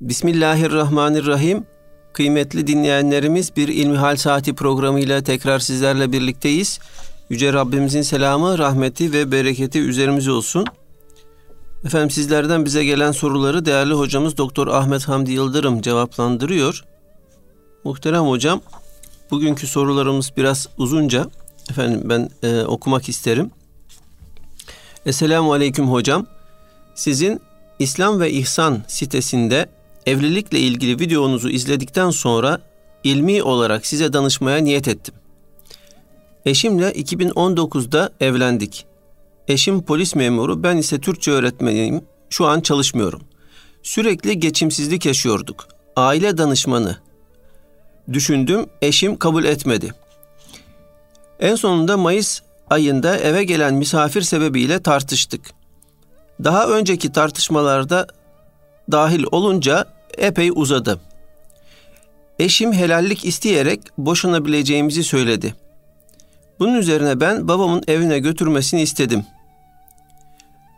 Bismillahirrahmanirrahim. Kıymetli dinleyenlerimiz bir İlmihal Saati programıyla tekrar sizlerle birlikteyiz. Yüce Rabbimizin selamı, rahmeti ve bereketi üzerimize olsun. Efendim sizlerden bize gelen soruları değerli hocamız Doktor Ahmet Hamdi Yıldırım cevaplandırıyor. Muhterem hocam, bugünkü sorularımız biraz uzunca. Efendim ben e, okumak isterim. Esselamu Aleyküm hocam. Sizin İslam ve İhsan sitesinde evlilikle ilgili videonuzu izledikten sonra ilmi olarak size danışmaya niyet ettim. Eşimle 2019'da evlendik. Eşim polis memuru, ben ise Türkçe öğretmeniyim. Şu an çalışmıyorum. Sürekli geçimsizlik yaşıyorduk. Aile danışmanı düşündüm, eşim kabul etmedi. En sonunda Mayıs ayında eve gelen misafir sebebiyle tartıştık. Daha önceki tartışmalarda dahil olunca epey uzadı. Eşim helallik isteyerek boşanabileceğimizi söyledi. Bunun üzerine ben babamın evine götürmesini istedim.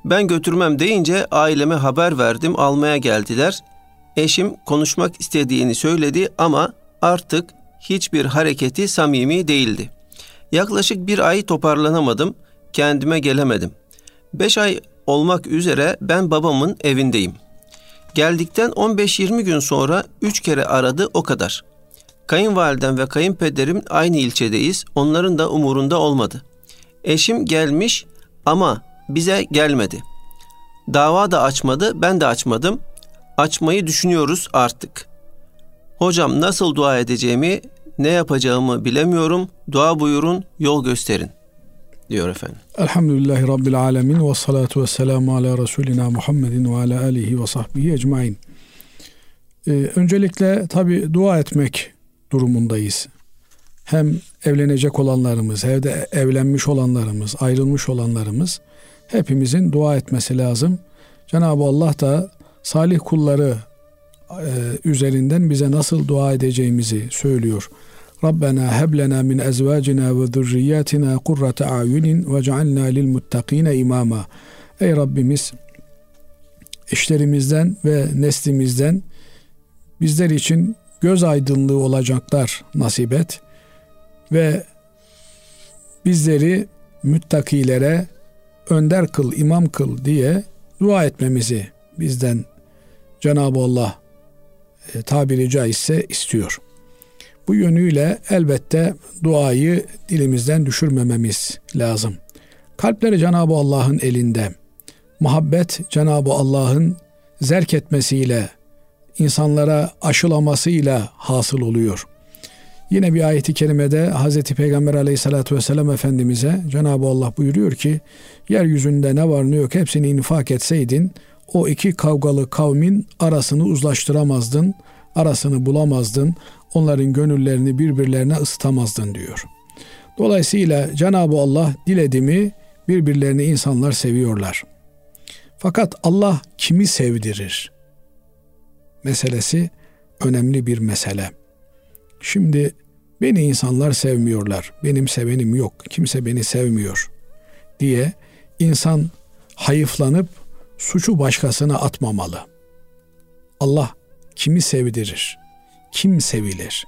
Ben götürmem deyince aileme haber verdim, almaya geldiler. Eşim konuşmak istediğini söyledi ama artık hiçbir hareketi samimi değildi. Yaklaşık bir ay toparlanamadım, kendime gelemedim. Beş ay olmak üzere ben babamın evindeyim. Geldikten 15-20 gün sonra üç kere aradı o kadar. Kayınvalidem ve kayınpederim aynı ilçedeyiz. Onların da umurunda olmadı. Eşim gelmiş ama bize gelmedi. Dava da açmadı, ben de açmadım. Açmayı düşünüyoruz artık. Hocam nasıl dua edeceğimi, ne yapacağımı bilemiyorum. Dua buyurun, yol gösterin diyor efendim. Elhamdülillahi Rabbil Alemin ve salatu ve selamu ala Resulina Muhammedin ve ala alihi ve sahbihi ecmain. Ee, öncelikle tabi dua etmek durumundayız. Hem evlenecek olanlarımız, evde evlenmiş olanlarımız, ayrılmış olanlarımız hepimizin dua etmesi lazım. Cenab-ı Allah da salih kulları e, üzerinden bize nasıl dua edeceğimizi söylüyor. Min ezvacina ve zurriyatina kurrate ayunin ve cealna lil muttakine imama. Ey Rabbimiz eşlerimizden ve neslimizden bizler için göz aydınlığı olacaklar nasip et ve bizleri müttakilere önder kıl, imam kıl diye dua etmemizi bizden Cenab-ı Allah e, tabiri caizse istiyor. Bu yönüyle elbette duayı dilimizden düşürmememiz lazım. Kalpleri Cenab-ı Allah'ın elinde. Muhabbet Cenab-ı Allah'ın zerk etmesiyle, insanlara aşılamasıyla hasıl oluyor. Yine bir ayeti kerimede Hz. Peygamber aleyhissalatü vesselam Efendimiz'e Cenab-ı Allah buyuruyor ki yeryüzünde ne var ne yok hepsini infak etseydin o iki kavgalı kavmin arasını uzlaştıramazdın, arasını bulamazdın, onların gönüllerini birbirlerine ısıtamazdın diyor. Dolayısıyla Cenab-ı Allah diledi mi birbirlerini insanlar seviyorlar. Fakat Allah kimi sevdirir? Meselesi önemli bir mesele. Şimdi beni insanlar sevmiyorlar. Benim sevenim yok. Kimse beni sevmiyor diye insan hayıflanıp suçu başkasına atmamalı. Allah kimi sevdirir? Kim sevilir?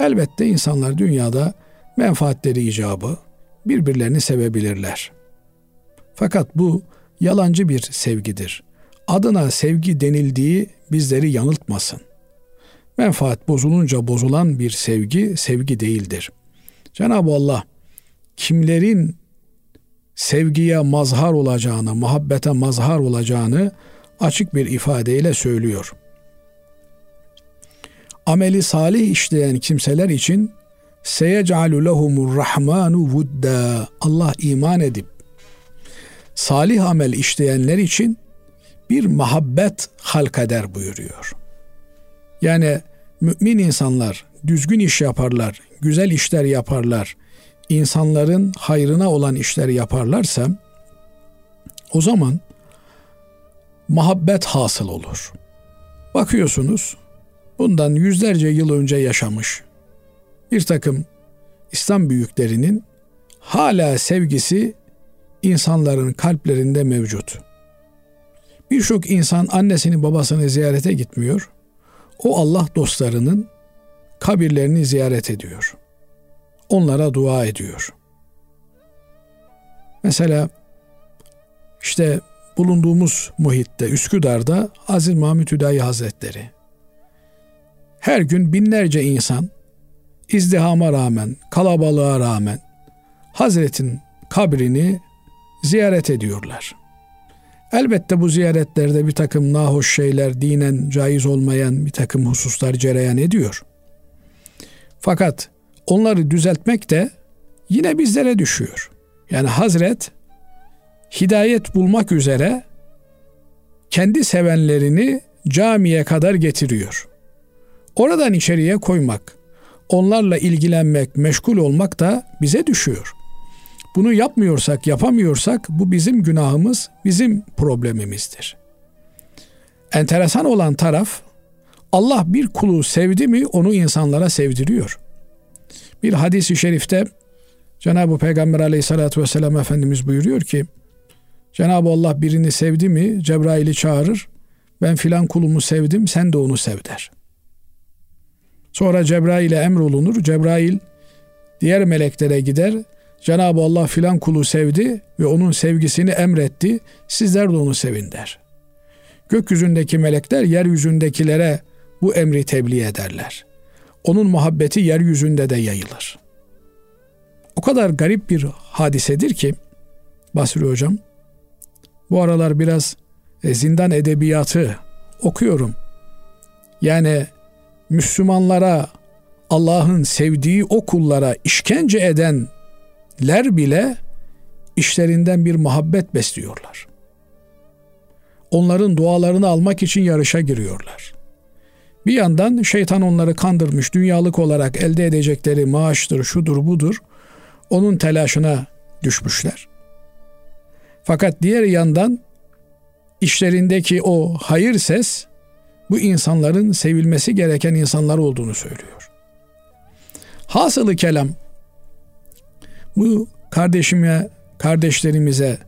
Elbette insanlar dünyada menfaatleri icabı birbirlerini sevebilirler. Fakat bu yalancı bir sevgidir. Adına sevgi denildiği bizleri yanıltmasın. Menfaat bozulunca bozulan bir sevgi sevgi değildir. Cenab-ı Allah kimlerin sevgiye mazhar olacağını, muhabbete mazhar olacağını açık bir ifadeyle söylüyor. Ameli salih işleyen kimseler için seyec'alu lehumur rahmanu vudda Allah iman edip salih amel işleyenler için bir muhabbet halk eder buyuruyor. Yani mümin insanlar düzgün iş yaparlar, güzel işler yaparlar, insanların hayrına olan işleri yaparlarsa o zaman muhabbet hasıl olur. Bakıyorsunuz bundan yüzlerce yıl önce yaşamış bir takım İslam büyüklerinin hala sevgisi insanların kalplerinde mevcut. Birçok insan annesini babasını ziyarete gitmiyor. O Allah dostlarının kabirlerini ziyaret ediyor. Onlara dua ediyor. Mesela işte bulunduğumuz muhitte Üsküdar'da Aziz Mahmut Hüdayi Hazretleri her gün binlerce insan izdihama rağmen, kalabalığa rağmen Hazretin kabrini ziyaret ediyorlar. Elbette bu ziyaretlerde bir takım nahoş şeyler, dinen caiz olmayan bir takım hususlar cereyan ediyor. Fakat onları düzeltmek de yine bizlere düşüyor. Yani Hazret hidayet bulmak üzere kendi sevenlerini camiye kadar getiriyor. Oradan içeriye koymak, onlarla ilgilenmek, meşgul olmak da bize düşüyor. Bunu yapmıyorsak, yapamıyorsak bu bizim günahımız, bizim problemimizdir. Enteresan olan taraf Allah bir kulu sevdi mi onu insanlara sevdiriyor. Bir hadisi şerifte Cenab-ı Peygamber aleyhissalatü vesselam Efendimiz buyuruyor ki Cenab-ı Allah birini sevdi mi Cebrail'i çağırır ben filan kulumu sevdim sen de onu sev der. Sonra Cebrail'e emrolunur. Cebrail diğer meleklere gider. Cenab-ı Allah filan kulu sevdi ve onun sevgisini emretti. Sizler de onu sevin der. Gökyüzündeki melekler yeryüzündekilere bu emri tebliğ ederler. Onun muhabbeti yeryüzünde de yayılır. O kadar garip bir hadisedir ki Basri Hocam bu aralar biraz e, zindan edebiyatı okuyorum. Yani Müslümanlara Allah'ın sevdiği o kullara işkence edenler bile işlerinden bir muhabbet besliyorlar. Onların dualarını almak için yarışa giriyorlar. Bir yandan şeytan onları kandırmış, dünyalık olarak elde edecekleri maaştır, şudur budur. Onun telaşına düşmüşler. Fakat diğer yandan işlerindeki o hayır ses bu insanların sevilmesi gereken insanlar olduğunu söylüyor. Hasılı kelam bu kardeşime, kardeşlerimize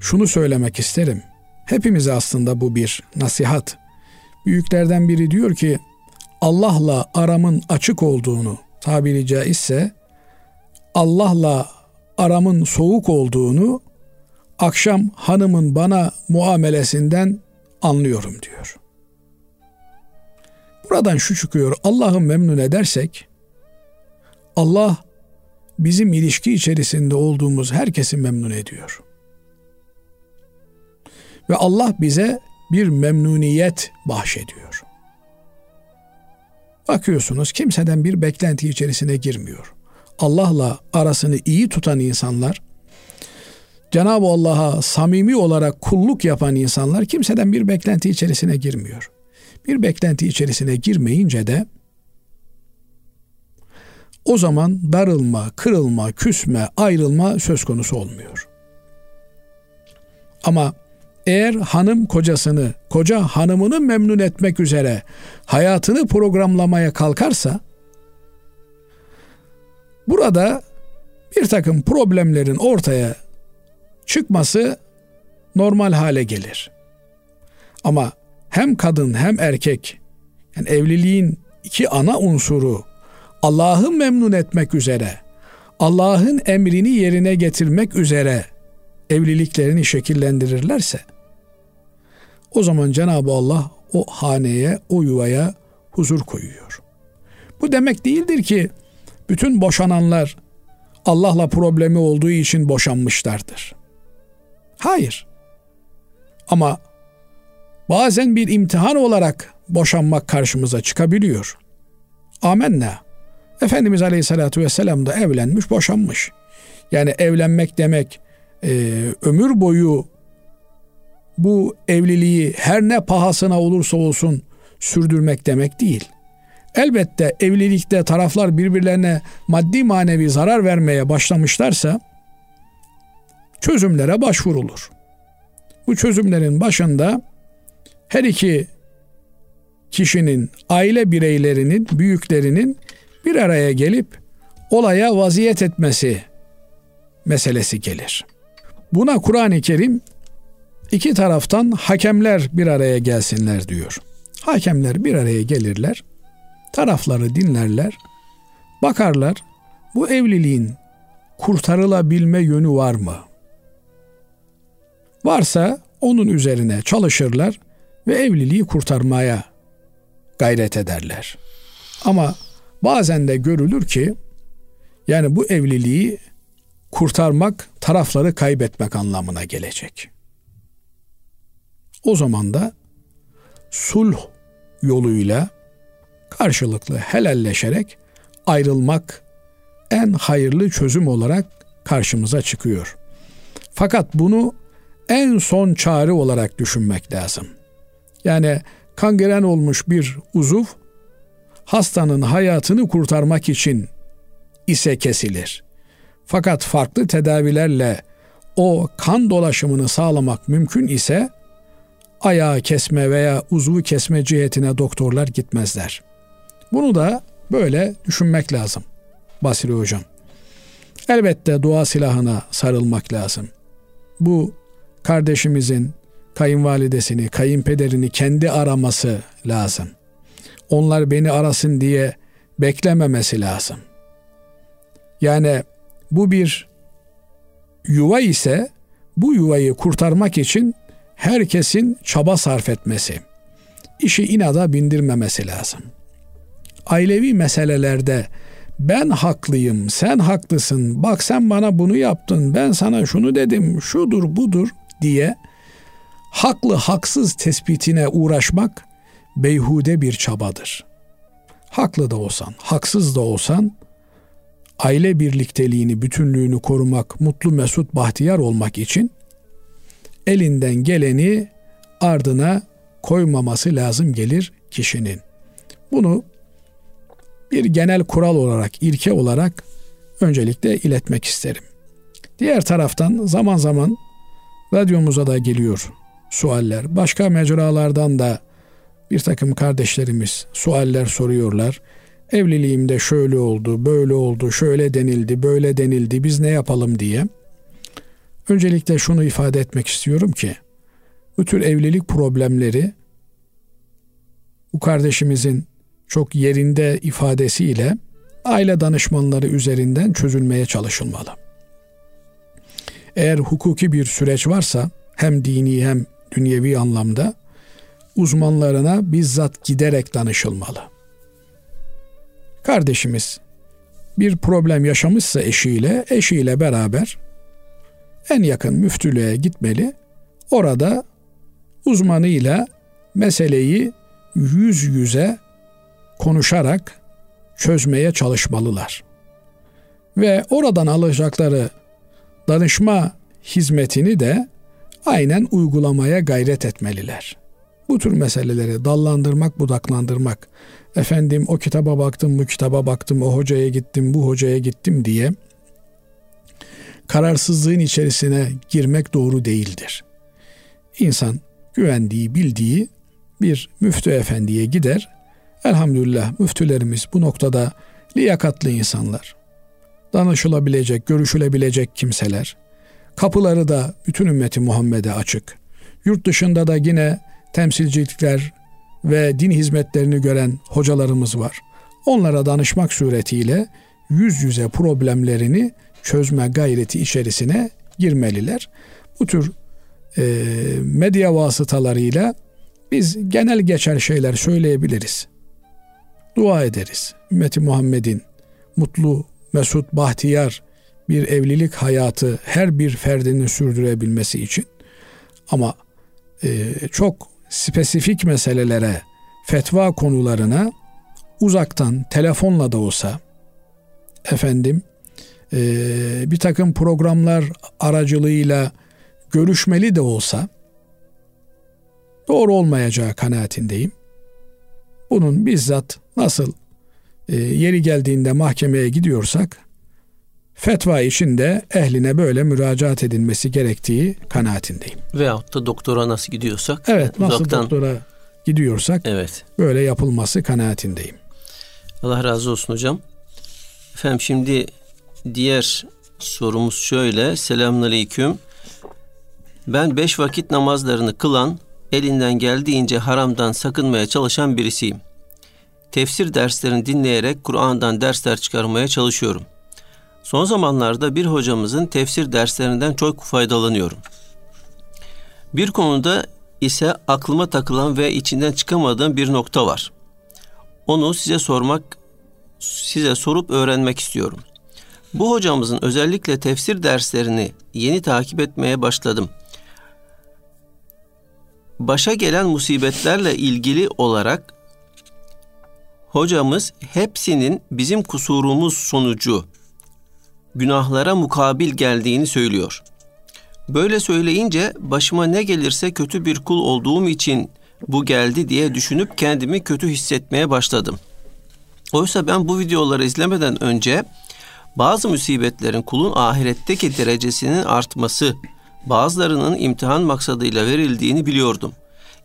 şunu söylemek isterim. Hepimize aslında bu bir nasihat. Büyüklerden biri diyor ki Allah'la aramın açık olduğunu tabiri caizse Allah'la aramın soğuk olduğunu akşam hanımın bana muamelesinden anlıyorum diyor. Buradan şu çıkıyor. Allah'ı memnun edersek Allah bizim ilişki içerisinde olduğumuz herkesi memnun ediyor. Ve Allah bize bir memnuniyet bahşediyor. Bakıyorsunuz kimseden bir beklenti içerisine girmiyor. Allah'la arasını iyi tutan insanlar Cenab-ı Allah'a samimi olarak kulluk yapan insanlar kimseden bir beklenti içerisine girmiyor. Bir beklenti içerisine girmeyince de o zaman darılma, kırılma, küsme, ayrılma söz konusu olmuyor. Ama eğer hanım kocasını, koca hanımını memnun etmek üzere hayatını programlamaya kalkarsa burada bir takım problemlerin ortaya çıkması normal hale gelir. Ama hem kadın hem erkek yani evliliğin iki ana unsuru Allah'ı memnun etmek üzere, Allah'ın emrini yerine getirmek üzere evliliklerini şekillendirirlerse o zaman Cenab-ı Allah o haneye, o yuvaya huzur koyuyor. Bu demek değildir ki bütün boşananlar Allah'la problemi olduğu için boşanmışlardır. Hayır. Ama bazen bir imtihan olarak boşanmak karşımıza çıkabiliyor. Amenna. Efendimiz Aleyhisselatü Vesselam da evlenmiş, boşanmış. Yani evlenmek demek e, ömür boyu bu evliliği her ne pahasına olursa olsun sürdürmek demek değil. Elbette evlilikte taraflar birbirlerine maddi manevi zarar vermeye başlamışlarsa çözümlere başvurulur. Bu çözümlerin başında her iki kişinin, aile bireylerinin, büyüklerinin bir araya gelip olaya vaziyet etmesi meselesi gelir. Buna Kur'an-ı Kerim iki taraftan hakemler bir araya gelsinler diyor. Hakemler bir araya gelirler. Tarafları dinlerler. Bakarlar bu evliliğin kurtarılabilme yönü var mı? Varsa onun üzerine çalışırlar ve evliliği kurtarmaya gayret ederler. Ama bazen de görülür ki yani bu evliliği kurtarmak tarafları kaybetmek anlamına gelecek. O zaman da sulh yoluyla karşılıklı helalleşerek ayrılmak en hayırlı çözüm olarak karşımıza çıkıyor. Fakat bunu en son çare olarak düşünmek lazım. Yani kangren olmuş bir uzuv hastanın hayatını kurtarmak için ise kesilir. Fakat farklı tedavilerle o kan dolaşımını sağlamak mümkün ise ayağı kesme veya uzvu kesme cihetine doktorlar gitmezler. Bunu da böyle düşünmek lazım Basri Hocam. Elbette dua silahına sarılmak lazım. Bu kardeşimizin kayınvalidesini, kayınpederini kendi araması lazım. Onlar beni arasın diye beklememesi lazım. Yani bu bir yuva ise bu yuvayı kurtarmak için herkesin çaba sarf etmesi, işi inada bindirmemesi lazım. Ailevi meselelerde ben haklıyım, sen haklısın, bak sen bana bunu yaptın, ben sana şunu dedim, şudur budur diye haklı haksız tespitine uğraşmak beyhude bir çabadır. Haklı da olsan, haksız da olsan aile birlikteliğini, bütünlüğünü korumak, mutlu mesut bahtiyar olmak için elinden geleni ardına koymaması lazım gelir kişinin. Bunu bir genel kural olarak, ilke olarak öncelikle iletmek isterim. Diğer taraftan zaman zaman radyomuza da geliyor sualler. Başka mecralardan da bir takım kardeşlerimiz sualler soruyorlar. Evliliğimde şöyle oldu, böyle oldu, şöyle denildi, böyle denildi, biz ne yapalım diye. Öncelikle şunu ifade etmek istiyorum ki bu tür evlilik problemleri bu kardeşimizin çok yerinde ifadesiyle aile danışmanları üzerinden çözülmeye çalışılmalı. Eğer hukuki bir süreç varsa hem dini hem dünyevi anlamda uzmanlarına bizzat giderek danışılmalı. Kardeşimiz bir problem yaşamışsa eşiyle, eşiyle beraber en yakın müftülüğe gitmeli. Orada uzmanıyla meseleyi yüz yüze konuşarak çözmeye çalışmalılar. Ve oradan alacakları danışma hizmetini de aynen uygulamaya gayret etmeliler. Bu tür meseleleri dallandırmak, budaklandırmak, efendim o kitaba baktım, bu kitaba baktım, o hocaya gittim, bu hocaya gittim diye kararsızlığın içerisine girmek doğru değildir. İnsan güvendiği, bildiği bir müftü efendiye gider. Elhamdülillah müftülerimiz bu noktada liyakatlı insanlar. Danışılabilecek, görüşülebilecek kimseler. Kapıları da bütün ümmeti Muhammed'e açık. Yurt dışında da yine temsilcilikler ve din hizmetlerini gören hocalarımız var. Onlara danışmak suretiyle yüz yüze problemlerini çözme gayreti içerisine girmeliler. Bu tür e, medya vasıtalarıyla biz genel geçer şeyler söyleyebiliriz. Dua ederiz. Ümmeti Muhammed'in mutlu, mesut, bahtiyar bir evlilik hayatı her bir ferdinin sürdürebilmesi için ama e, çok spesifik meselelere, fetva konularına uzaktan telefonla da olsa efendim e, bir takım programlar aracılığıyla görüşmeli de olsa doğru olmayacağı kanaatindeyim. Bunun bizzat nasıl e, yeri geldiğinde mahkemeye gidiyorsak fetva için de ehline böyle müracaat edilmesi gerektiği kanaatindeyim. Veyahut da doktora nasıl gidiyorsak. Evet nasıl uzaktan, doktora gidiyorsak evet. böyle yapılması kanaatindeyim. Allah razı olsun hocam. Efendim şimdi diğer sorumuz şöyle. Selamünaleyküm. Ben beş vakit namazlarını kılan, elinden geldiğince haramdan sakınmaya çalışan birisiyim. Tefsir derslerini dinleyerek Kur'an'dan dersler çıkarmaya çalışıyorum. Son zamanlarda bir hocamızın tefsir derslerinden çok faydalanıyorum. Bir konuda ise aklıma takılan ve içinden çıkamadığım bir nokta var. Onu size sormak, size sorup öğrenmek istiyorum. Bu hocamızın özellikle tefsir derslerini yeni takip etmeye başladım. Başa gelen musibetlerle ilgili olarak hocamız hepsinin bizim kusurumuz sonucu günahlara mukabil geldiğini söylüyor. Böyle söyleyince başıma ne gelirse kötü bir kul olduğum için bu geldi diye düşünüp kendimi kötü hissetmeye başladım. Oysa ben bu videoları izlemeden önce bazı musibetlerin kulun ahiretteki derecesinin artması, bazılarının imtihan maksadıyla verildiğini biliyordum.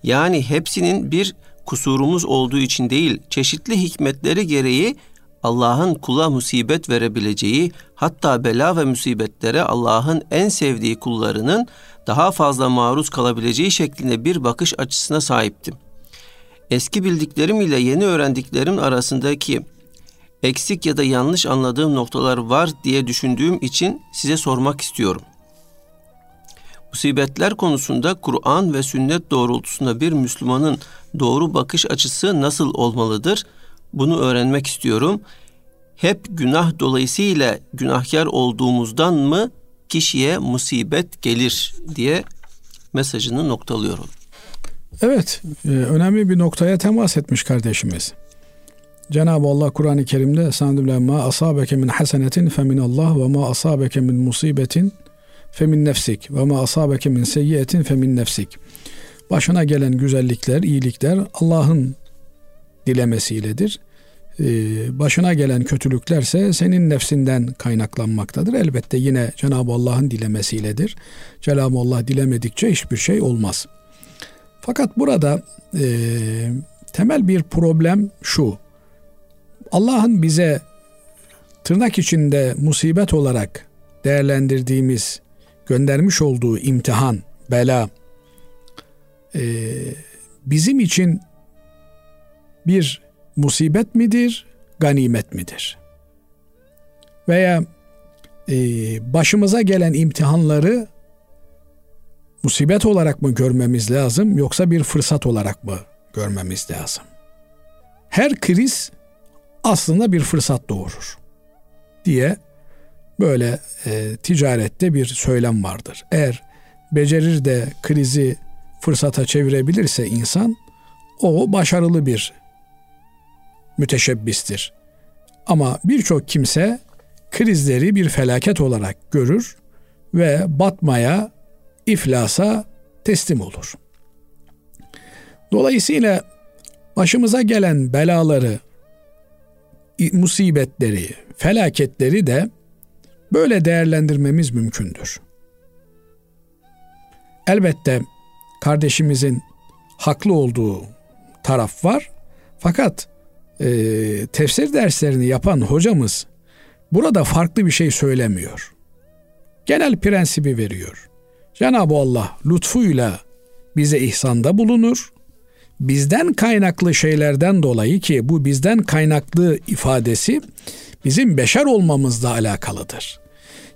Yani hepsinin bir kusurumuz olduğu için değil, çeşitli hikmetleri gereği Allah'ın kula musibet verebileceği, hatta bela ve musibetlere Allah'ın en sevdiği kullarının daha fazla maruz kalabileceği şeklinde bir bakış açısına sahiptim. Eski bildiklerim ile yeni öğrendiklerim arasındaki eksik ya da yanlış anladığım noktalar var diye düşündüğüm için size sormak istiyorum. Musibetler konusunda Kur'an ve sünnet doğrultusunda bir Müslümanın doğru bakış açısı nasıl olmalıdır? Bunu öğrenmek istiyorum. Hep günah dolayısıyla günahkar olduğumuzdan mı kişiye musibet gelir diye mesajını noktalıyorum. Evet, e, önemli bir noktaya temas etmiş kardeşimiz. Cenab-ı Allah Kur'an-ı Kerim'de Estağfirullah ma asabeke min hasenetin fe min Allah ve ma asabeke min musibetin fe min nefsik ve ma asabeke min seyyiyetin fe min nefsik. Başına gelen güzellikler, iyilikler Allah'ın dilemesiyledir. Ee, başına gelen kötülüklerse senin nefsinden kaynaklanmaktadır. Elbette yine Cenab-ı Allah'ın dilemesiyledir. Cenab-ı Allah dilemedikçe hiçbir şey olmaz. Fakat burada e, temel bir problem şu. Allah'ın bize tırnak içinde musibet olarak değerlendirdiğimiz, göndermiş olduğu imtihan, bela e, bizim için bir musibet midir, ganimet midir? Veya e, başımıza gelen imtihanları musibet olarak mı görmemiz lazım yoksa bir fırsat olarak mı görmemiz lazım? Her kriz aslında bir fırsat doğurur diye böyle e, ticarette bir söylem vardır. Eğer becerir de krizi fırsata çevirebilirse insan o başarılı bir müteşebbistir. Ama birçok kimse krizleri bir felaket olarak görür ve batmaya, iflasa teslim olur. Dolayısıyla başımıza gelen belaları, musibetleri, felaketleri de böyle değerlendirmemiz mümkündür. Elbette kardeşimizin haklı olduğu taraf var. Fakat e, tefsir derslerini yapan hocamız burada farklı bir şey söylemiyor. Genel prensibi veriyor. Cenab-ı Allah lütfuyla bize ihsanda bulunur. Bizden kaynaklı şeylerden dolayı ki bu bizden kaynaklı ifadesi bizim beşer olmamızla alakalıdır.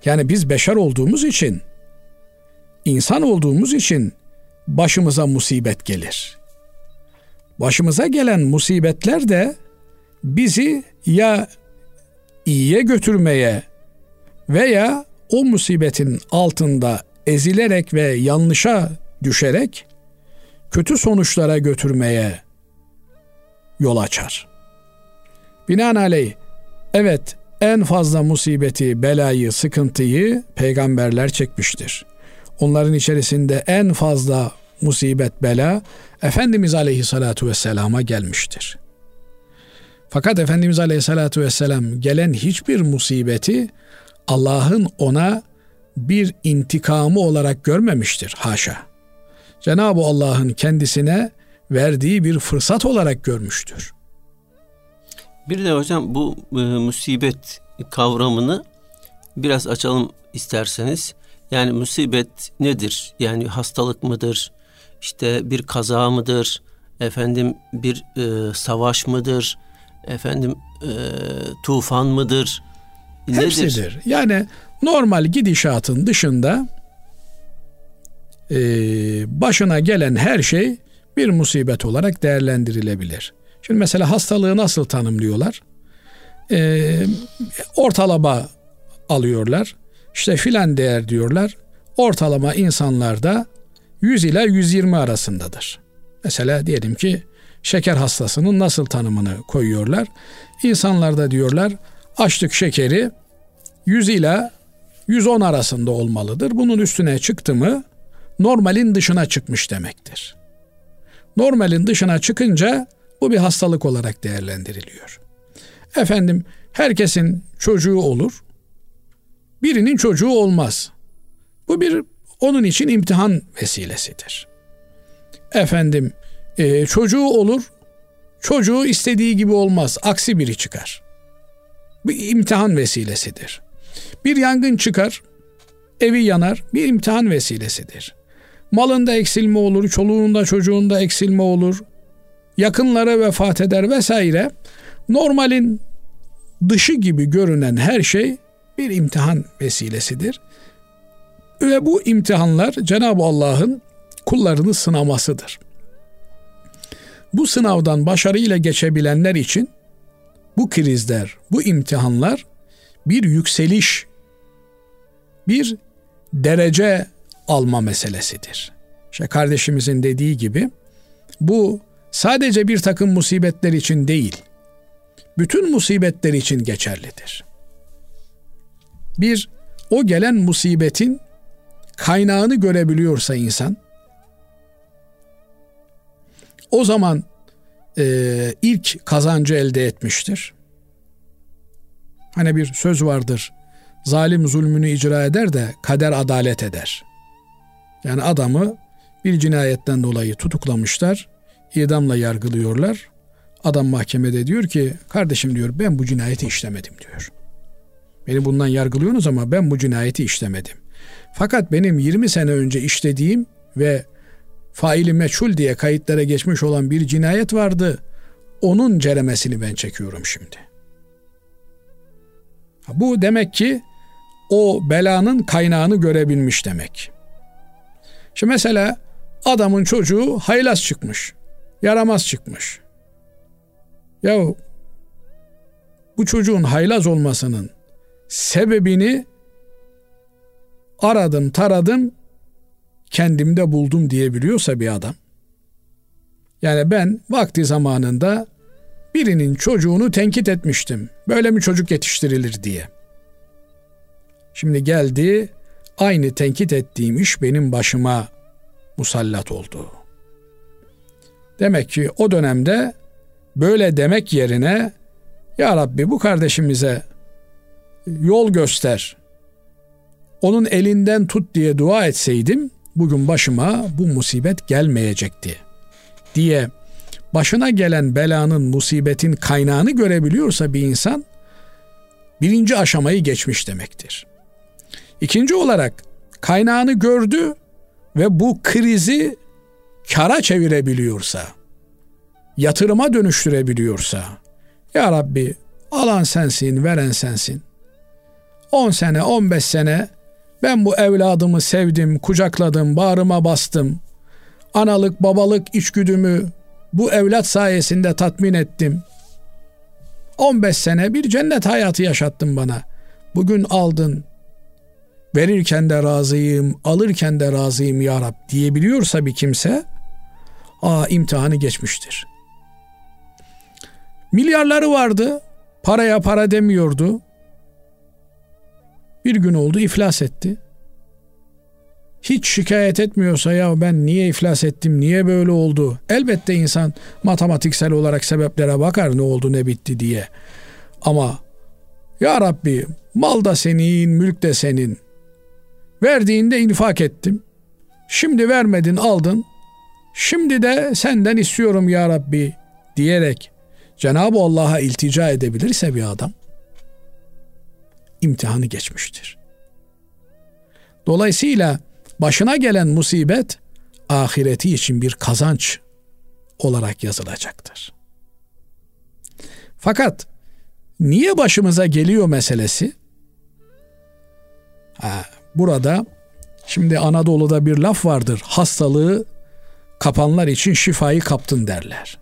Yani biz beşer olduğumuz için, insan olduğumuz için başımıza musibet gelir. Başımıza gelen musibetler de bizi ya iyiye götürmeye veya o musibetin altında ezilerek ve yanlışa düşerek kötü sonuçlara götürmeye yol açar. Binaenaleyh evet en fazla musibeti, belayı, sıkıntıyı peygamberler çekmiştir. Onların içerisinde en fazla musibet, bela Efendimiz Aleyhisselatü Vesselam'a gelmiştir. Fakat Efendimiz Aleyhisselatü Vesselam gelen hiçbir musibeti Allah'ın ona bir intikamı olarak görmemiştir. Haşa. Cenab-ı Allah'ın kendisine verdiği bir fırsat olarak görmüştür. Bir de hocam bu e, musibet kavramını biraz açalım isterseniz. Yani musibet nedir? Yani hastalık mıdır? İşte bir kaza mıdır? Efendim bir e, savaş mıdır? Efendim e, tufan mıdır? Nedir? Hepsidir. Yani normal gidişatın dışında e, başına gelen her şey bir musibet olarak değerlendirilebilir. Şimdi mesela hastalığı nasıl tanımlıyorlar? E, ortalama alıyorlar. İşte filan değer diyorlar. Ortalama insanlarda 100 ile 120 arasındadır. Mesela diyelim ki şeker hastasının nasıl tanımını koyuyorlar? İnsanlarda diyorlar açlık şekeri 100 ile 110 arasında olmalıdır. Bunun üstüne çıktı mı normalin dışına çıkmış demektir. Normalin dışına çıkınca bu bir hastalık olarak değerlendiriliyor. Efendim herkesin çocuğu olur. Birinin çocuğu olmaz. Bu bir onun için imtihan vesilesidir. Efendim e, çocuğu olur. Çocuğu istediği gibi olmaz. Aksi biri çıkar. Bir imtihan vesilesidir. Bir yangın çıkar. Evi yanar. Bir imtihan vesilesidir. Malında eksilme olur, çoluğunda çocuğunda eksilme olur. Yakınları vefat eder vesaire. Normalin dışı gibi görünen her şey bir imtihan vesilesidir. Ve bu imtihanlar Cenab-ı Allah'ın kullarını sınamasıdır. Bu sınavdan başarıyla geçebilenler için bu krizler, bu imtihanlar bir yükseliş, bir derece alma meselesidir. İşte kardeşimizin dediği gibi bu sadece bir takım musibetler için değil, bütün musibetler için geçerlidir. Bir, o gelen musibetin kaynağını görebiliyorsa insan, o zaman e, ilk kazancı elde etmiştir. Hani bir söz vardır, zalim zulmünü icra eder de kader adalet eder. Yani adamı bir cinayetten dolayı tutuklamışlar, idamla yargılıyorlar. Adam mahkemede diyor ki, kardeşim diyor ben bu cinayeti işlemedim diyor. Beni bundan yargılıyorsunuz ama ben bu cinayeti işlemedim. Fakat benim 20 sene önce işlediğim ve faili meçhul diye kayıtlara geçmiş olan bir cinayet vardı. Onun ceremesini ben çekiyorum şimdi. Bu demek ki o belanın kaynağını görebilmiş demek. Şimdi mesela adamın çocuğu haylaz çıkmış. Yaramaz çıkmış. Ya bu çocuğun haylaz olmasının sebebini aradım taradım kendimde buldum diyebiliyorsa bir adam. Yani ben vakti zamanında birinin çocuğunu tenkit etmiştim. Böyle mi çocuk yetiştirilir diye. Şimdi geldi aynı tenkit ettiğim iş benim başıma musallat oldu. Demek ki o dönemde böyle demek yerine ya Rabbi bu kardeşimize yol göster. Onun elinden tut diye dua etseydim bugün başıma bu musibet gelmeyecekti diye başına gelen belanın, musibetin kaynağını görebiliyorsa bir insan birinci aşamayı geçmiş demektir. İkinci olarak kaynağını gördü ve bu krizi kara çevirebiliyorsa, yatırıma dönüştürebiliyorsa, Ya Rabbi alan sensin, veren sensin. 10 sene, 15 sene ben bu evladımı sevdim, kucakladım, bağrıma bastım. Analık, babalık içgüdümü bu evlat sayesinde tatmin ettim. 15 sene bir cennet hayatı yaşattın bana. Bugün aldın. Verirken de razıyım, alırken de razıyım ya Rab diyebiliyorsa bir kimse, aa imtihanı geçmiştir. Milyarları vardı, paraya para demiyordu. Bir gün oldu iflas etti. Hiç şikayet etmiyorsa ya ben niye iflas ettim, niye böyle oldu? Elbette insan matematiksel olarak sebeplere bakar ne oldu ne bitti diye. Ama ya Rabbi mal da senin, mülk de senin. Verdiğinde infak ettim. Şimdi vermedin aldın. Şimdi de senden istiyorum ya Rabbi diyerek Cenab-ı Allah'a iltica edebilirse bir adam imtihanı geçmiştir. Dolayısıyla başına gelen musibet ahireti için bir kazanç olarak yazılacaktır. Fakat niye başımıza geliyor meselesi? Ha, burada şimdi Anadolu'da bir laf vardır. Hastalığı kapanlar için şifayı kaptın derler.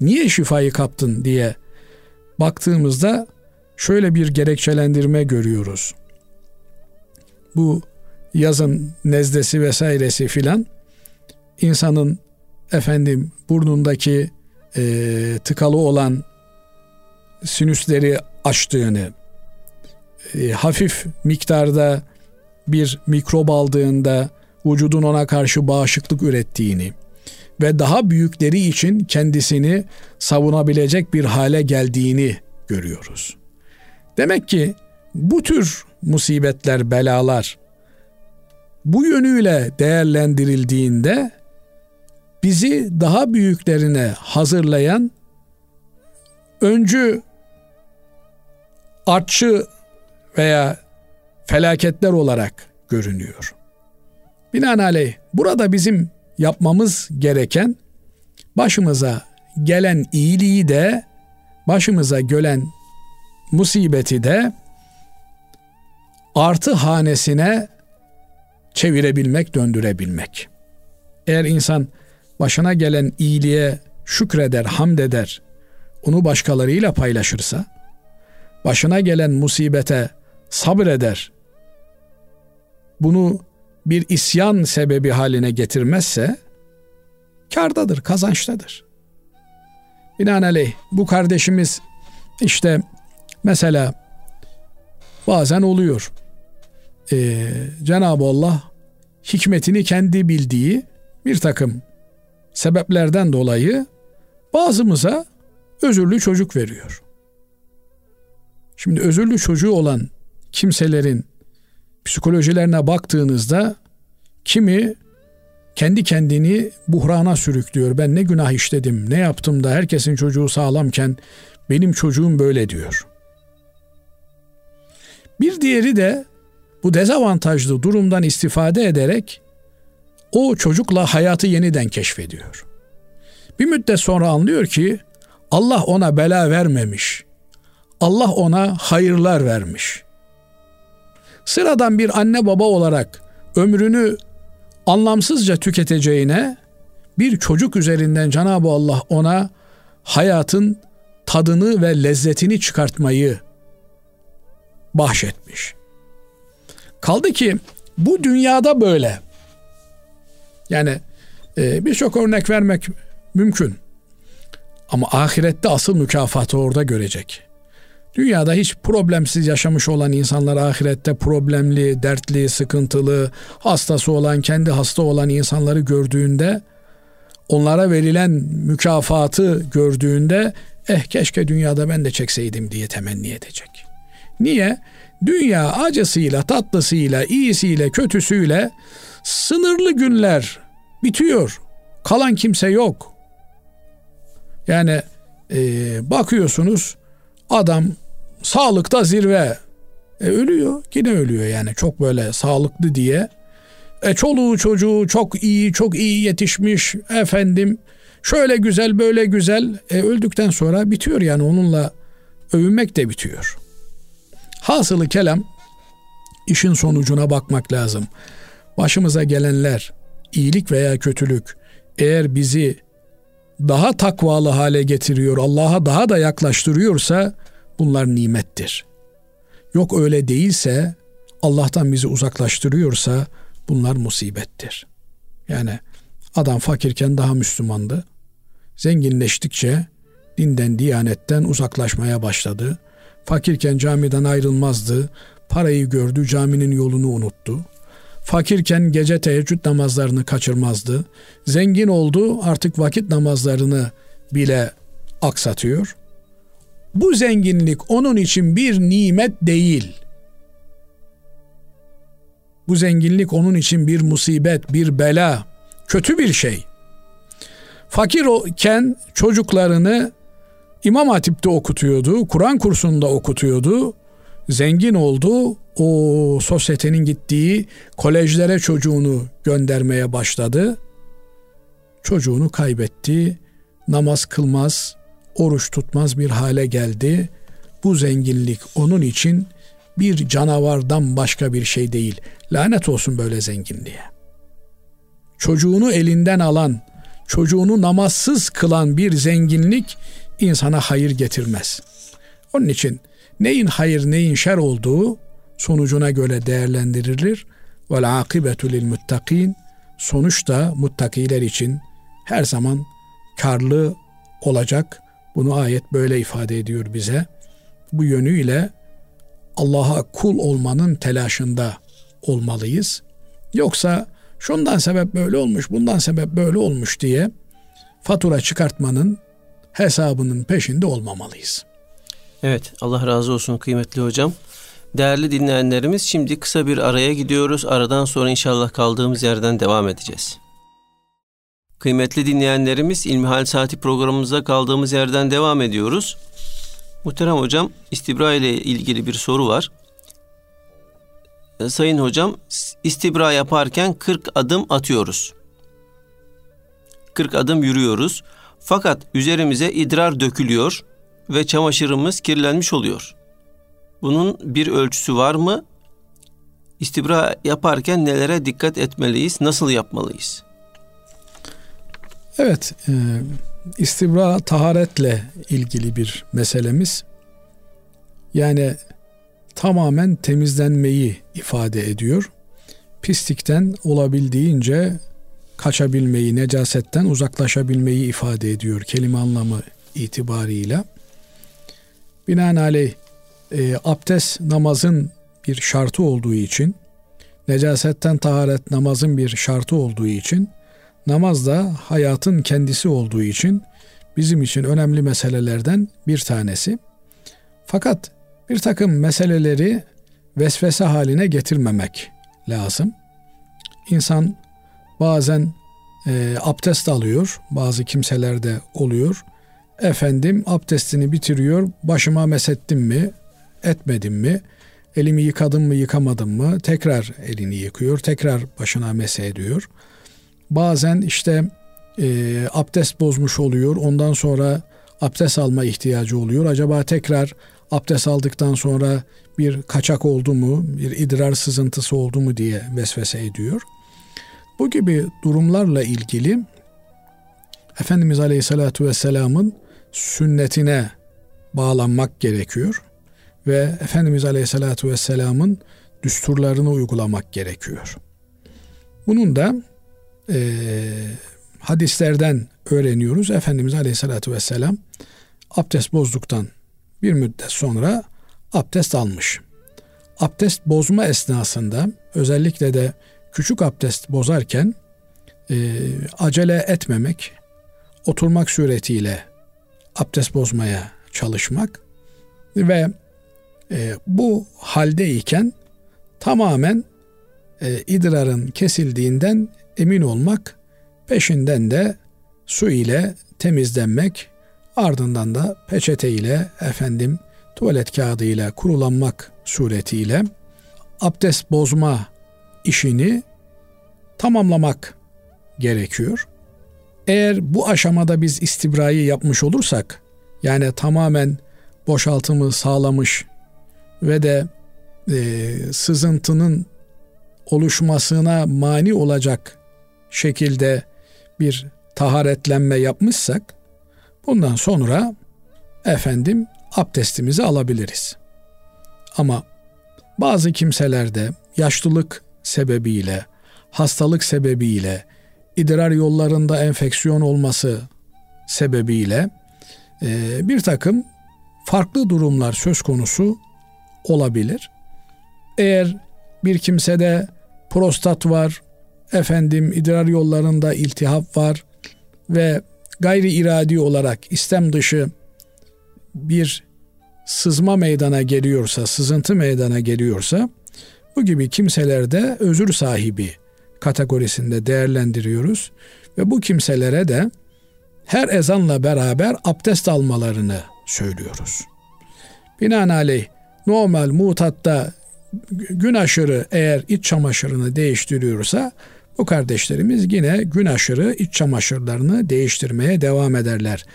Niye şifayı kaptın diye baktığımızda şöyle bir gerekçelendirme görüyoruz. Bu yazın nezdesi vesairesi filan insanın efendim burnundaki e, tıkalı olan sinüsleri açtığını, e, hafif miktarda bir mikrop aldığında vücudun ona karşı bağışıklık ürettiğini ve daha büyükleri için kendisini savunabilecek bir hale geldiğini görüyoruz. Demek ki bu tür musibetler, belalar bu yönüyle değerlendirildiğinde bizi daha büyüklerine hazırlayan öncü artçı veya felaketler olarak görünüyor. Binaenaleyh burada bizim yapmamız gereken başımıza gelen iyiliği de başımıza gelen musibeti de artı hanesine çevirebilmek, döndürebilmek. Eğer insan başına gelen iyiliğe şükreder, hamd eder, onu başkalarıyla paylaşırsa, başına gelen musibete sabreder, bunu bir isyan sebebi haline getirmezse, kardadır, kazançtadır. Binaenaleyh bu kardeşimiz işte mesela bazen oluyor. Ee, Cenab-ı Allah hikmetini kendi bildiği bir takım sebeplerden dolayı bazımıza özürlü çocuk veriyor. Şimdi özürlü çocuğu olan kimselerin psikolojilerine baktığınızda kimi kendi kendini buhrana sürüklüyor. Ben ne günah işledim, ne yaptım da herkesin çocuğu sağlamken benim çocuğum böyle diyor. Bir diğeri de bu dezavantajlı durumdan istifade ederek o çocukla hayatı yeniden keşfediyor. Bir müddet sonra anlıyor ki Allah ona bela vermemiş. Allah ona hayırlar vermiş. Sıradan bir anne baba olarak ömrünü anlamsızca tüketeceğine bir çocuk üzerinden Cenab-ı Allah ona hayatın tadını ve lezzetini çıkartmayı bahşetmiş. Kaldı ki bu dünyada böyle. Yani e, birçok örnek vermek mümkün. Ama ahirette asıl mükafatı orada görecek. Dünyada hiç problemsiz yaşamış olan insanlar ahirette problemli, dertli, sıkıntılı, hastası olan, kendi hasta olan insanları gördüğünde onlara verilen mükafatı gördüğünde eh keşke dünyada ben de çekseydim diye temenni edecek. Niye? Dünya acısıyla, tatlısıyla, iyisiyle, kötüsüyle sınırlı günler bitiyor. Kalan kimse yok. Yani e, bakıyorsunuz adam sağlıkta zirve. E, ölüyor. Yine ölüyor yani çok böyle sağlıklı diye. E, çoluğu çocuğu çok iyi, çok iyi yetişmiş efendim. Şöyle güzel, böyle güzel. E, öldükten sonra bitiyor yani onunla övünmek de bitiyor. Hasılı kelam işin sonucuna bakmak lazım. Başımıza gelenler iyilik veya kötülük eğer bizi daha takvalı hale getiriyor, Allah'a daha da yaklaştırıyorsa bunlar nimettir. Yok öyle değilse, Allah'tan bizi uzaklaştırıyorsa bunlar musibettir. Yani adam fakirken daha Müslümandı. Zenginleştikçe dinden, diyanetten uzaklaşmaya başladı. Fakirken camiden ayrılmazdı. Parayı gördü, caminin yolunu unuttu. Fakirken gece teheccüd namazlarını kaçırmazdı. Zengin oldu, artık vakit namazlarını bile aksatıyor. Bu zenginlik onun için bir nimet değil. Bu zenginlik onun için bir musibet, bir bela, kötü bir şey. Fakirken çocuklarını İmam Hatip'te okutuyordu, Kur'an kursunda okutuyordu. Zengin oldu. O sosyetenin gittiği kolejlere çocuğunu göndermeye başladı. Çocuğunu kaybetti. Namaz kılmaz, oruç tutmaz bir hale geldi. Bu zenginlik onun için bir canavardan başka bir şey değil. Lanet olsun böyle zenginliğe. Çocuğunu elinden alan, çocuğunu namazsız kılan bir zenginlik insana hayır getirmez. Onun için neyin hayır neyin şer olduğu sonucuna göre değerlendirilir. Vel akibetu lil muttakin sonuç muttakiler için her zaman karlı olacak. Bunu ayet böyle ifade ediyor bize. Bu yönüyle Allah'a kul olmanın telaşında olmalıyız. Yoksa şundan sebep böyle olmuş, bundan sebep böyle olmuş diye fatura çıkartmanın hesabının peşinde olmamalıyız. Evet, Allah razı olsun kıymetli hocam. Değerli dinleyenlerimiz şimdi kısa bir araya gidiyoruz. Aradan sonra inşallah kaldığımız yerden devam edeceğiz. Kıymetli dinleyenlerimiz İlmihal Saati programımıza kaldığımız yerden devam ediyoruz. Muhterem hocam istibra ile ilgili bir soru var. Sayın hocam istibra yaparken 40 adım atıyoruz. 40 adım yürüyoruz. Fakat üzerimize idrar dökülüyor ve çamaşırımız kirlenmiş oluyor. Bunun bir ölçüsü var mı? İstibra yaparken nelere dikkat etmeliyiz? Nasıl yapmalıyız? Evet, e, istibra taharetle ilgili bir meselemiz. Yani tamamen temizlenmeyi ifade ediyor. Pislikten olabildiğince kaçabilmeyi, necasetten uzaklaşabilmeyi ifade ediyor kelime anlamı itibarıyla. Binaenaleyh e, abdest namazın bir şartı olduğu için, necasetten taharet namazın bir şartı olduğu için, namaz da hayatın kendisi olduğu için bizim için önemli meselelerden bir tanesi. Fakat bir takım meseleleri vesvese haline getirmemek lazım. İnsan bazen e, abdest alıyor, bazı kimselerde oluyor. Efendim abdestini bitiriyor, başıma mesettim mi, etmedim mi, elimi yıkadım mı, yıkamadım mı, tekrar elini yıkıyor, tekrar başına mese ediyor. Bazen işte e, abdest bozmuş oluyor, ondan sonra abdest alma ihtiyacı oluyor. Acaba tekrar abdest aldıktan sonra bir kaçak oldu mu, bir idrar sızıntısı oldu mu diye vesvese ediyor. Bu gibi durumlarla ilgili Efendimiz Aleyhisselatü Vesselam'ın sünnetine bağlanmak gerekiyor ve Efendimiz Aleyhisselatü Vesselam'ın düsturlarını uygulamak gerekiyor. Bunun da e, hadislerden öğreniyoruz. Efendimiz Aleyhisselatü Vesselam abdest bozduktan bir müddet sonra abdest almış. Abdest bozma esnasında özellikle de küçük abdest bozarken e, acele etmemek, oturmak suretiyle abdest bozmaya çalışmak ve e, bu haldeyken tamamen e, idrarın kesildiğinden emin olmak, peşinden de su ile temizlenmek, ardından da peçete ile efendim tuvalet kağıdı ile kurulanmak suretiyle abdest bozma işini tamamlamak gerekiyor. Eğer bu aşamada biz istibrayı yapmış olursak, yani tamamen boşaltımı sağlamış ve de e, sızıntının oluşmasına mani olacak şekilde bir taharetlenme yapmışsak, bundan sonra efendim abdestimizi alabiliriz. Ama bazı kimselerde yaşlılık sebebiyle, hastalık sebebiyle, idrar yollarında enfeksiyon olması sebebiyle e, bir takım farklı durumlar söz konusu olabilir. Eğer bir kimsede prostat var, efendim idrar yollarında iltihap var ve gayri iradi olarak istem dışı bir sızma meydana geliyorsa, sızıntı meydana geliyorsa bu gibi kimselerde özür sahibi kategorisinde değerlendiriyoruz ve bu kimselere de her ezanla beraber abdest almalarını söylüyoruz. Binaenaleyh normal mutatta gün aşırı eğer iç çamaşırını değiştiriyorsa bu kardeşlerimiz yine gün aşırı iç çamaşırlarını değiştirmeye devam ederler.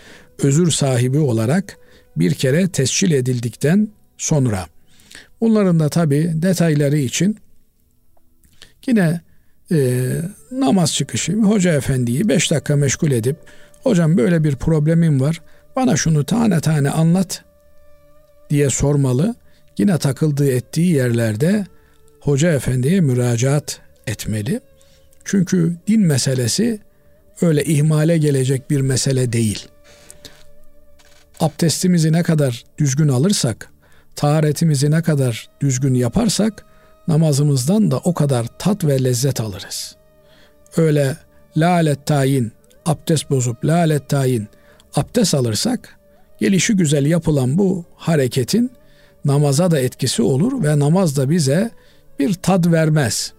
Özür sahibi olarak bir kere tescil edildikten sonra. Bunların da tabi detayları için yine e, namaz çıkışı hoca efendiyi beş dakika meşgul edip hocam böyle bir problemim var bana şunu tane tane anlat diye sormalı. Yine takıldığı ettiği yerlerde hoca efendiye müracaat etmeli. Çünkü din meselesi öyle ihmale gelecek bir mesele değil. Abdestimizi ne kadar düzgün alırsak, taharetimizi ne kadar düzgün yaparsak namazımızdan da o kadar tat ve lezzet alırız. Öyle lalet tayin, abdest bozup lalet tayin abdest alırsak gelişi güzel yapılan bu hareketin namaza da etkisi olur ve namaz da bize bir tad vermez.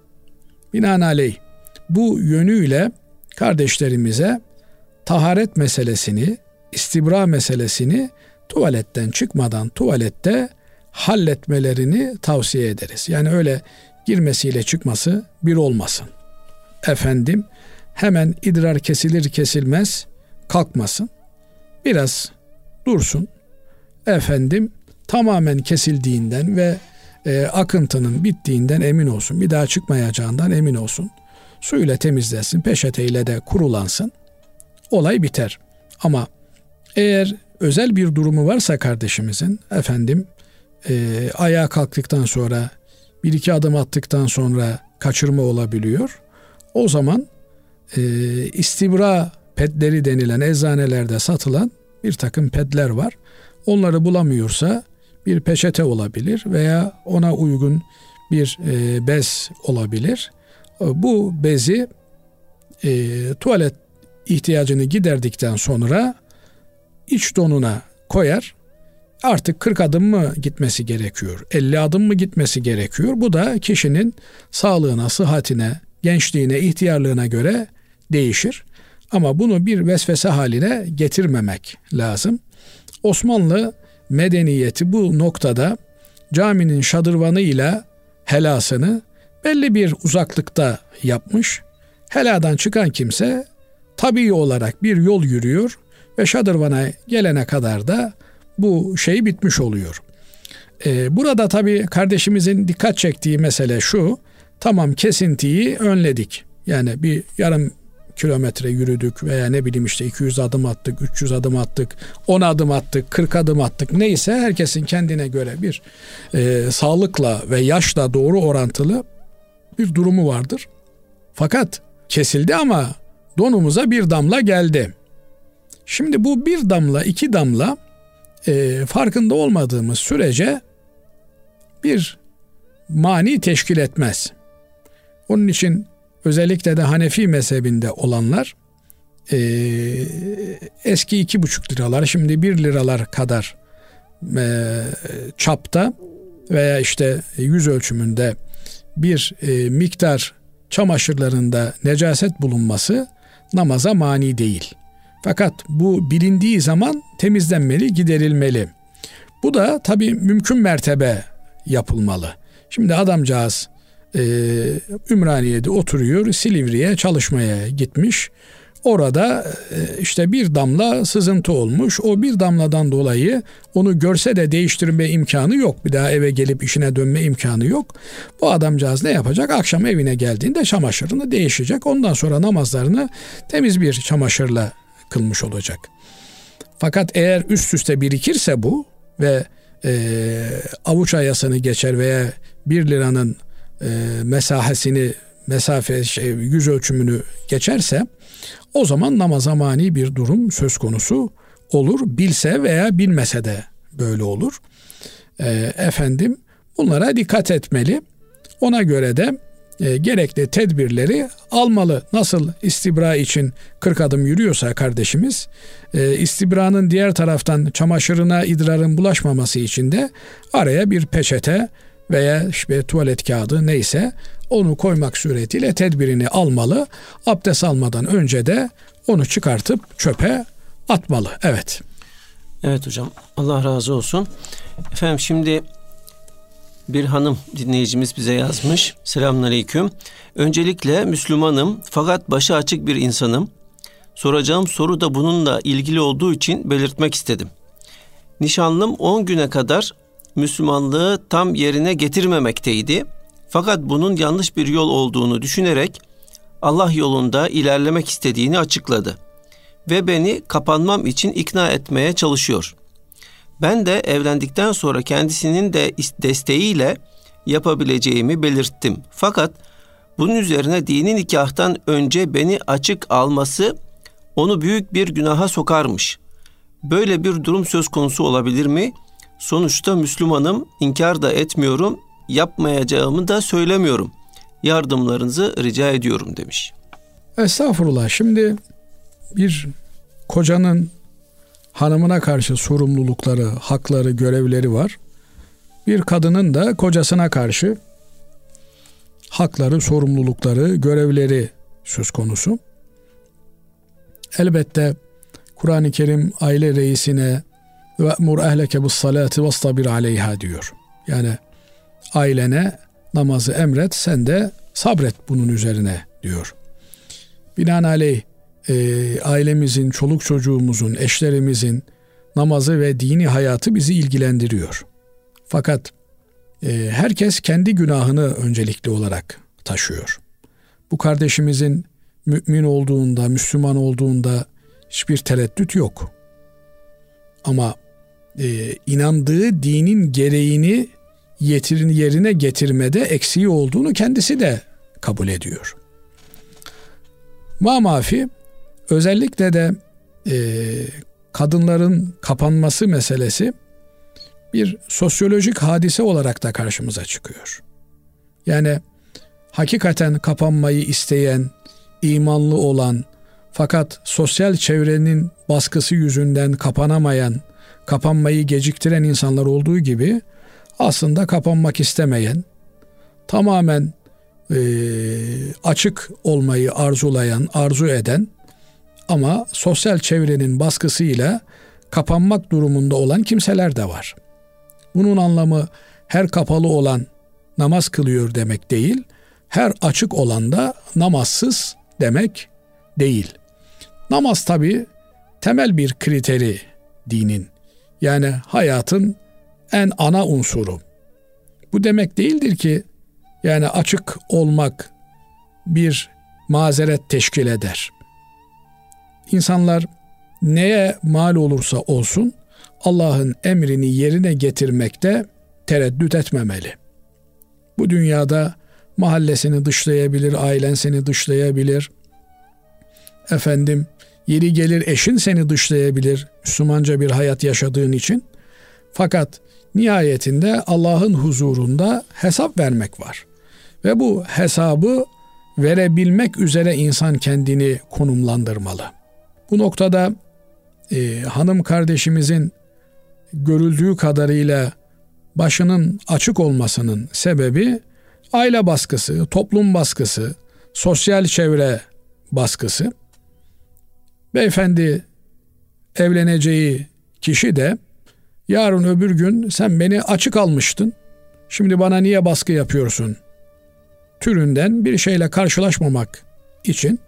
Binaenaleyh bu yönüyle kardeşlerimize taharet meselesini, istibra meselesini tuvaletten çıkmadan tuvalette halletmelerini tavsiye ederiz. Yani öyle girmesiyle çıkması bir olmasın. Efendim hemen idrar kesilir kesilmez kalkmasın. Biraz dursun. Efendim tamamen kesildiğinden ve e, akıntının bittiğinden emin olsun. Bir daha çıkmayacağından emin olsun. Suyla temizlensin, peçeteyle de kurulansın. Olay biter. Ama eğer özel bir durumu varsa kardeşimizin efendim e, ayağa kalktıktan sonra bir iki adım attıktan sonra kaçırma olabiliyor. O zaman e, istibra pedleri denilen eczanelerde satılan bir takım pedler var. Onları bulamıyorsa bir peçete olabilir veya ona uygun bir e, bez olabilir. Bu bezi e, tuvalet ihtiyacını giderdikten sonra iç donuna koyar artık 40 adım mı gitmesi gerekiyor? 50 adım mı gitmesi gerekiyor? Bu da kişinin sağlığına, sıhhatine, gençliğine, ihtiyarlığına göre değişir. Ama bunu bir vesvese haline getirmemek lazım. Osmanlı medeniyeti bu noktada caminin şadırvanı ile helasını belli bir uzaklıkta yapmış. Heladan çıkan kimse tabii olarak bir yol yürüyor ve şadırvana gelene kadar da bu şey bitmiş oluyor. Ee, burada tabii kardeşimizin dikkat çektiği mesele şu. Tamam kesintiyi önledik. Yani bir yarım kilometre yürüdük veya ne bileyim işte 200 adım attık, 300 adım attık, 10 adım attık, 40 adım attık neyse herkesin kendine göre bir e, sağlıkla ve yaşla doğru orantılı bir durumu vardır. Fakat kesildi ama donumuza bir damla geldi. Şimdi bu bir damla, iki damla e, farkında olmadığımız sürece bir mani teşkil etmez. Onun için özellikle de Hanefi mezhebinde olanlar e, eski iki buçuk liralar şimdi bir liralar kadar e, çapta veya işte yüz ölçümünde bir e, miktar çamaşırlarında necaset bulunması namaza mani değil. Fakat bu bilindiği zaman temizlenmeli, giderilmeli. Bu da tabii mümkün mertebe yapılmalı. Şimdi adamcağız e, Ümraniye'de oturuyor, Silivri'ye çalışmaya gitmiş. Orada e, işte bir damla sızıntı olmuş. O bir damladan dolayı onu görse de değiştirme imkanı yok. Bir daha eve gelip işine dönme imkanı yok. Bu adamcağız ne yapacak? Akşam evine geldiğinde çamaşırını değişecek. Ondan sonra namazlarını temiz bir çamaşırla kılmış olacak. Fakat eğer üst üste birikirse bu ve e, avuç ayasını geçer veya bir liranın e, mesahesini mesafe şey, yüz ölçümünü geçerse o zaman namaza mani bir durum söz konusu olur. Bilse veya bilmese de böyle olur. E, efendim bunlara dikkat etmeli. Ona göre de e, gerekli tedbirleri almalı. Nasıl istibra için 40 adım yürüyorsa kardeşimiz, e, istibranın diğer taraftan çamaşırına idrarın bulaşmaması için de araya bir peçete veya işte tuvalet kağıdı neyse onu koymak suretiyle tedbirini almalı. Abdest almadan önce de onu çıkartıp çöpe atmalı. Evet. Evet hocam. Allah razı olsun. Efendim şimdi Bir hanım dinleyicimiz bize yazmış. Selamünaleyküm. Öncelikle Müslümanım fakat başı açık bir insanım. Soracağım soru da bununla ilgili olduğu için belirtmek istedim. Nişanlım 10 güne kadar Müslümanlığı tam yerine getirmemekteydi. Fakat bunun yanlış bir yol olduğunu düşünerek Allah yolunda ilerlemek istediğini açıkladı ve beni kapanmam için ikna etmeye çalışıyor. Ben de evlendikten sonra kendisinin de desteğiyle yapabileceğimi belirttim. Fakat bunun üzerine dini nikahtan önce beni açık alması onu büyük bir günaha sokarmış. Böyle bir durum söz konusu olabilir mi? Sonuçta Müslümanım, inkar da etmiyorum, yapmayacağımı da söylemiyorum. Yardımlarınızı rica ediyorum demiş. Estağfurullah. Şimdi bir kocanın hanımına karşı sorumlulukları, hakları, görevleri var. Bir kadının da kocasına karşı hakları, sorumlulukları, görevleri söz konusu. Elbette Kur'an-ı Kerim aile reisine ve mur ehleke bis salati vastabir aleyha diyor. Yani ailene namazı emret sen de sabret bunun üzerine diyor. Binaenaleyh e, ailemizin, çoluk çocuğumuzun, eşlerimizin namazı ve dini hayatı bizi ilgilendiriyor. Fakat e, herkes kendi günahını öncelikli olarak taşıyor. Bu kardeşimizin mümin olduğunda, Müslüman olduğunda hiçbir tereddüt yok. Ama e, inandığı dinin gereğini yetirin yerine getirmede eksiği olduğunu kendisi de kabul ediyor. Ma özellikle de e, kadınların kapanması meselesi bir sosyolojik hadise olarak da karşımıza çıkıyor. Yani hakikaten kapanmayı isteyen, imanlı olan fakat sosyal çevrenin baskısı yüzünden kapanamayan, kapanmayı geciktiren insanlar olduğu gibi aslında kapanmak istemeyen, tamamen e, açık olmayı arzulayan, arzu eden ama sosyal çevrenin baskısıyla kapanmak durumunda olan kimseler de var. Bunun anlamı her kapalı olan namaz kılıyor demek değil, her açık olan da namazsız demek değil. Namaz tabi temel bir kriteri dinin. Yani hayatın en ana unsuru. Bu demek değildir ki yani açık olmak bir mazeret teşkil eder. İnsanlar neye mal olursa olsun Allah'ın emrini yerine getirmekte tereddüt etmemeli. Bu dünyada mahallesini dışlayabilir, ailen seni dışlayabilir. Efendim yeri gelir eşin seni dışlayabilir Müslümanca bir hayat yaşadığın için. Fakat nihayetinde Allah'ın huzurunda hesap vermek var. Ve bu hesabı verebilmek üzere insan kendini konumlandırmalı. Bu noktada e, hanım kardeşimizin görüldüğü kadarıyla başının açık olmasının sebebi aile baskısı, toplum baskısı, sosyal çevre baskısı. Beyefendi evleneceği kişi de yarın öbür gün sen beni açık almıştın. Şimdi bana niye baskı yapıyorsun? Türünden bir şeyle karşılaşmamak için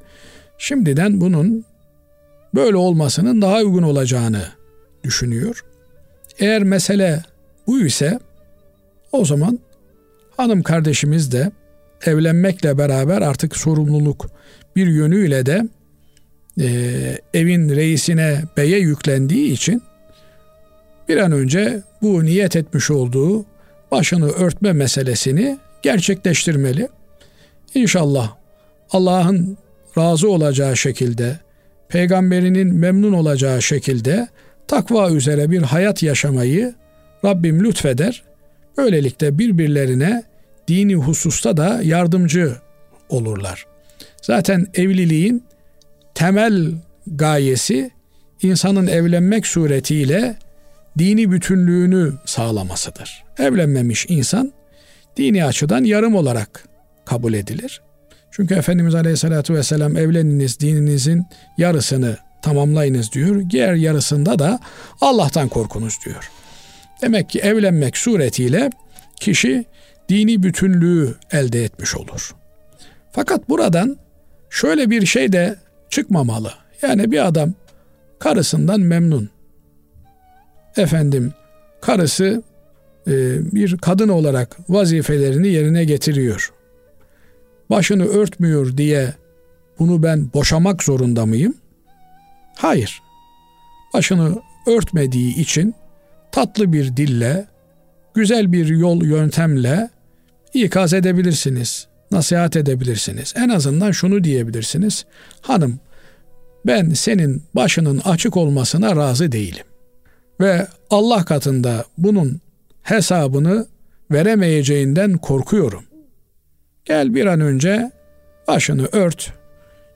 şimdiden bunun böyle olmasının daha uygun olacağını düşünüyor. Eğer mesele bu ise o zaman hanım kardeşimiz de evlenmekle beraber artık sorumluluk bir yönüyle de e, evin reisine beye yüklendiği için bir an önce bu niyet etmiş olduğu başını örtme meselesini gerçekleştirmeli. İnşallah Allah'ın razı olacağı şekilde, peygamberinin memnun olacağı şekilde takva üzere bir hayat yaşamayı Rabbim lütfeder. Böylelikle birbirlerine dini hususta da yardımcı olurlar. Zaten evliliğin temel gayesi insanın evlenmek suretiyle dini bütünlüğünü sağlamasıdır. Evlenmemiş insan dini açıdan yarım olarak kabul edilir. Çünkü Efendimiz Aleyhisselatü Vesselam evleniniz dininizin yarısını tamamlayınız diyor. Diğer yarısında da Allah'tan korkunuz diyor. Demek ki evlenmek suretiyle kişi dini bütünlüğü elde etmiş olur. Fakat buradan şöyle bir şey de çıkmamalı. Yani bir adam karısından memnun. Efendim karısı e, bir kadın olarak vazifelerini yerine getiriyor. Başını örtmüyor diye bunu ben boşamak zorunda mıyım? Hayır. Başını örtmediği için tatlı bir dille, güzel bir yol yöntemle ikaz edebilirsiniz, nasihat edebilirsiniz. En azından şunu diyebilirsiniz. Hanım, ben senin başının açık olmasına razı değilim. Ve Allah katında bunun hesabını veremeyeceğinden korkuyorum. Gel bir an önce başını ört.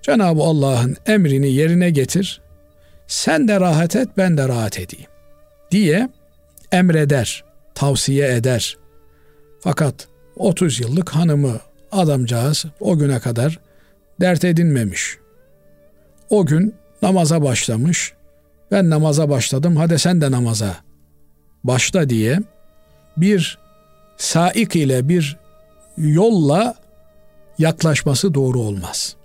Cenab-ı Allah'ın emrini yerine getir. Sen de rahat et, ben de rahat edeyim. Diye emreder, tavsiye eder. Fakat 30 yıllık hanımı adamcağız o güne kadar dert edinmemiş. O gün namaza başlamış. Ben namaza başladım. Hadi sen de namaza başla diye bir saik ile bir yolla yaklaşması doğru olmaz.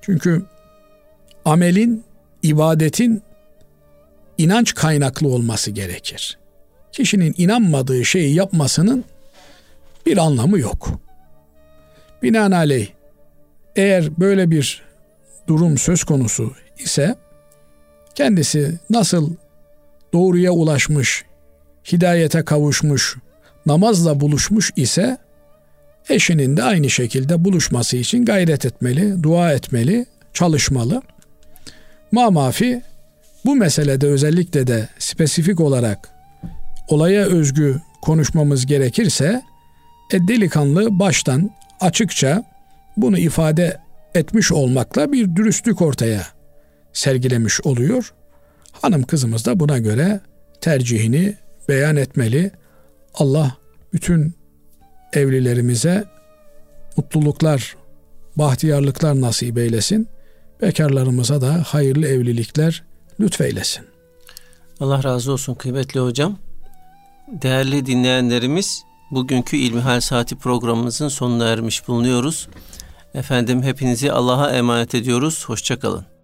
Çünkü amelin, ibadetin inanç kaynaklı olması gerekir. Kişinin inanmadığı şeyi yapmasının bir anlamı yok. Binaenaleyh eğer böyle bir durum söz konusu ise kendisi nasıl doğruya ulaşmış, hidayete kavuşmuş, namazla buluşmuş ise eşinin de aynı şekilde buluşması için gayret etmeli, dua etmeli, çalışmalı. Mamafi bu meselede özellikle de spesifik olarak olaya özgü konuşmamız gerekirse e, delikanlı baştan açıkça bunu ifade etmiş olmakla bir dürüstlük ortaya sergilemiş oluyor. Hanım kızımız da buna göre tercihini beyan etmeli. Allah bütün evlilerimize mutluluklar, bahtiyarlıklar nasip eylesin. Bekarlarımıza da hayırlı evlilikler lütfeylesin. Allah razı olsun kıymetli hocam. Değerli dinleyenlerimiz, bugünkü İlmihal Saati programımızın sonuna ermiş bulunuyoruz. Efendim hepinizi Allah'a emanet ediyoruz. Hoşçakalın.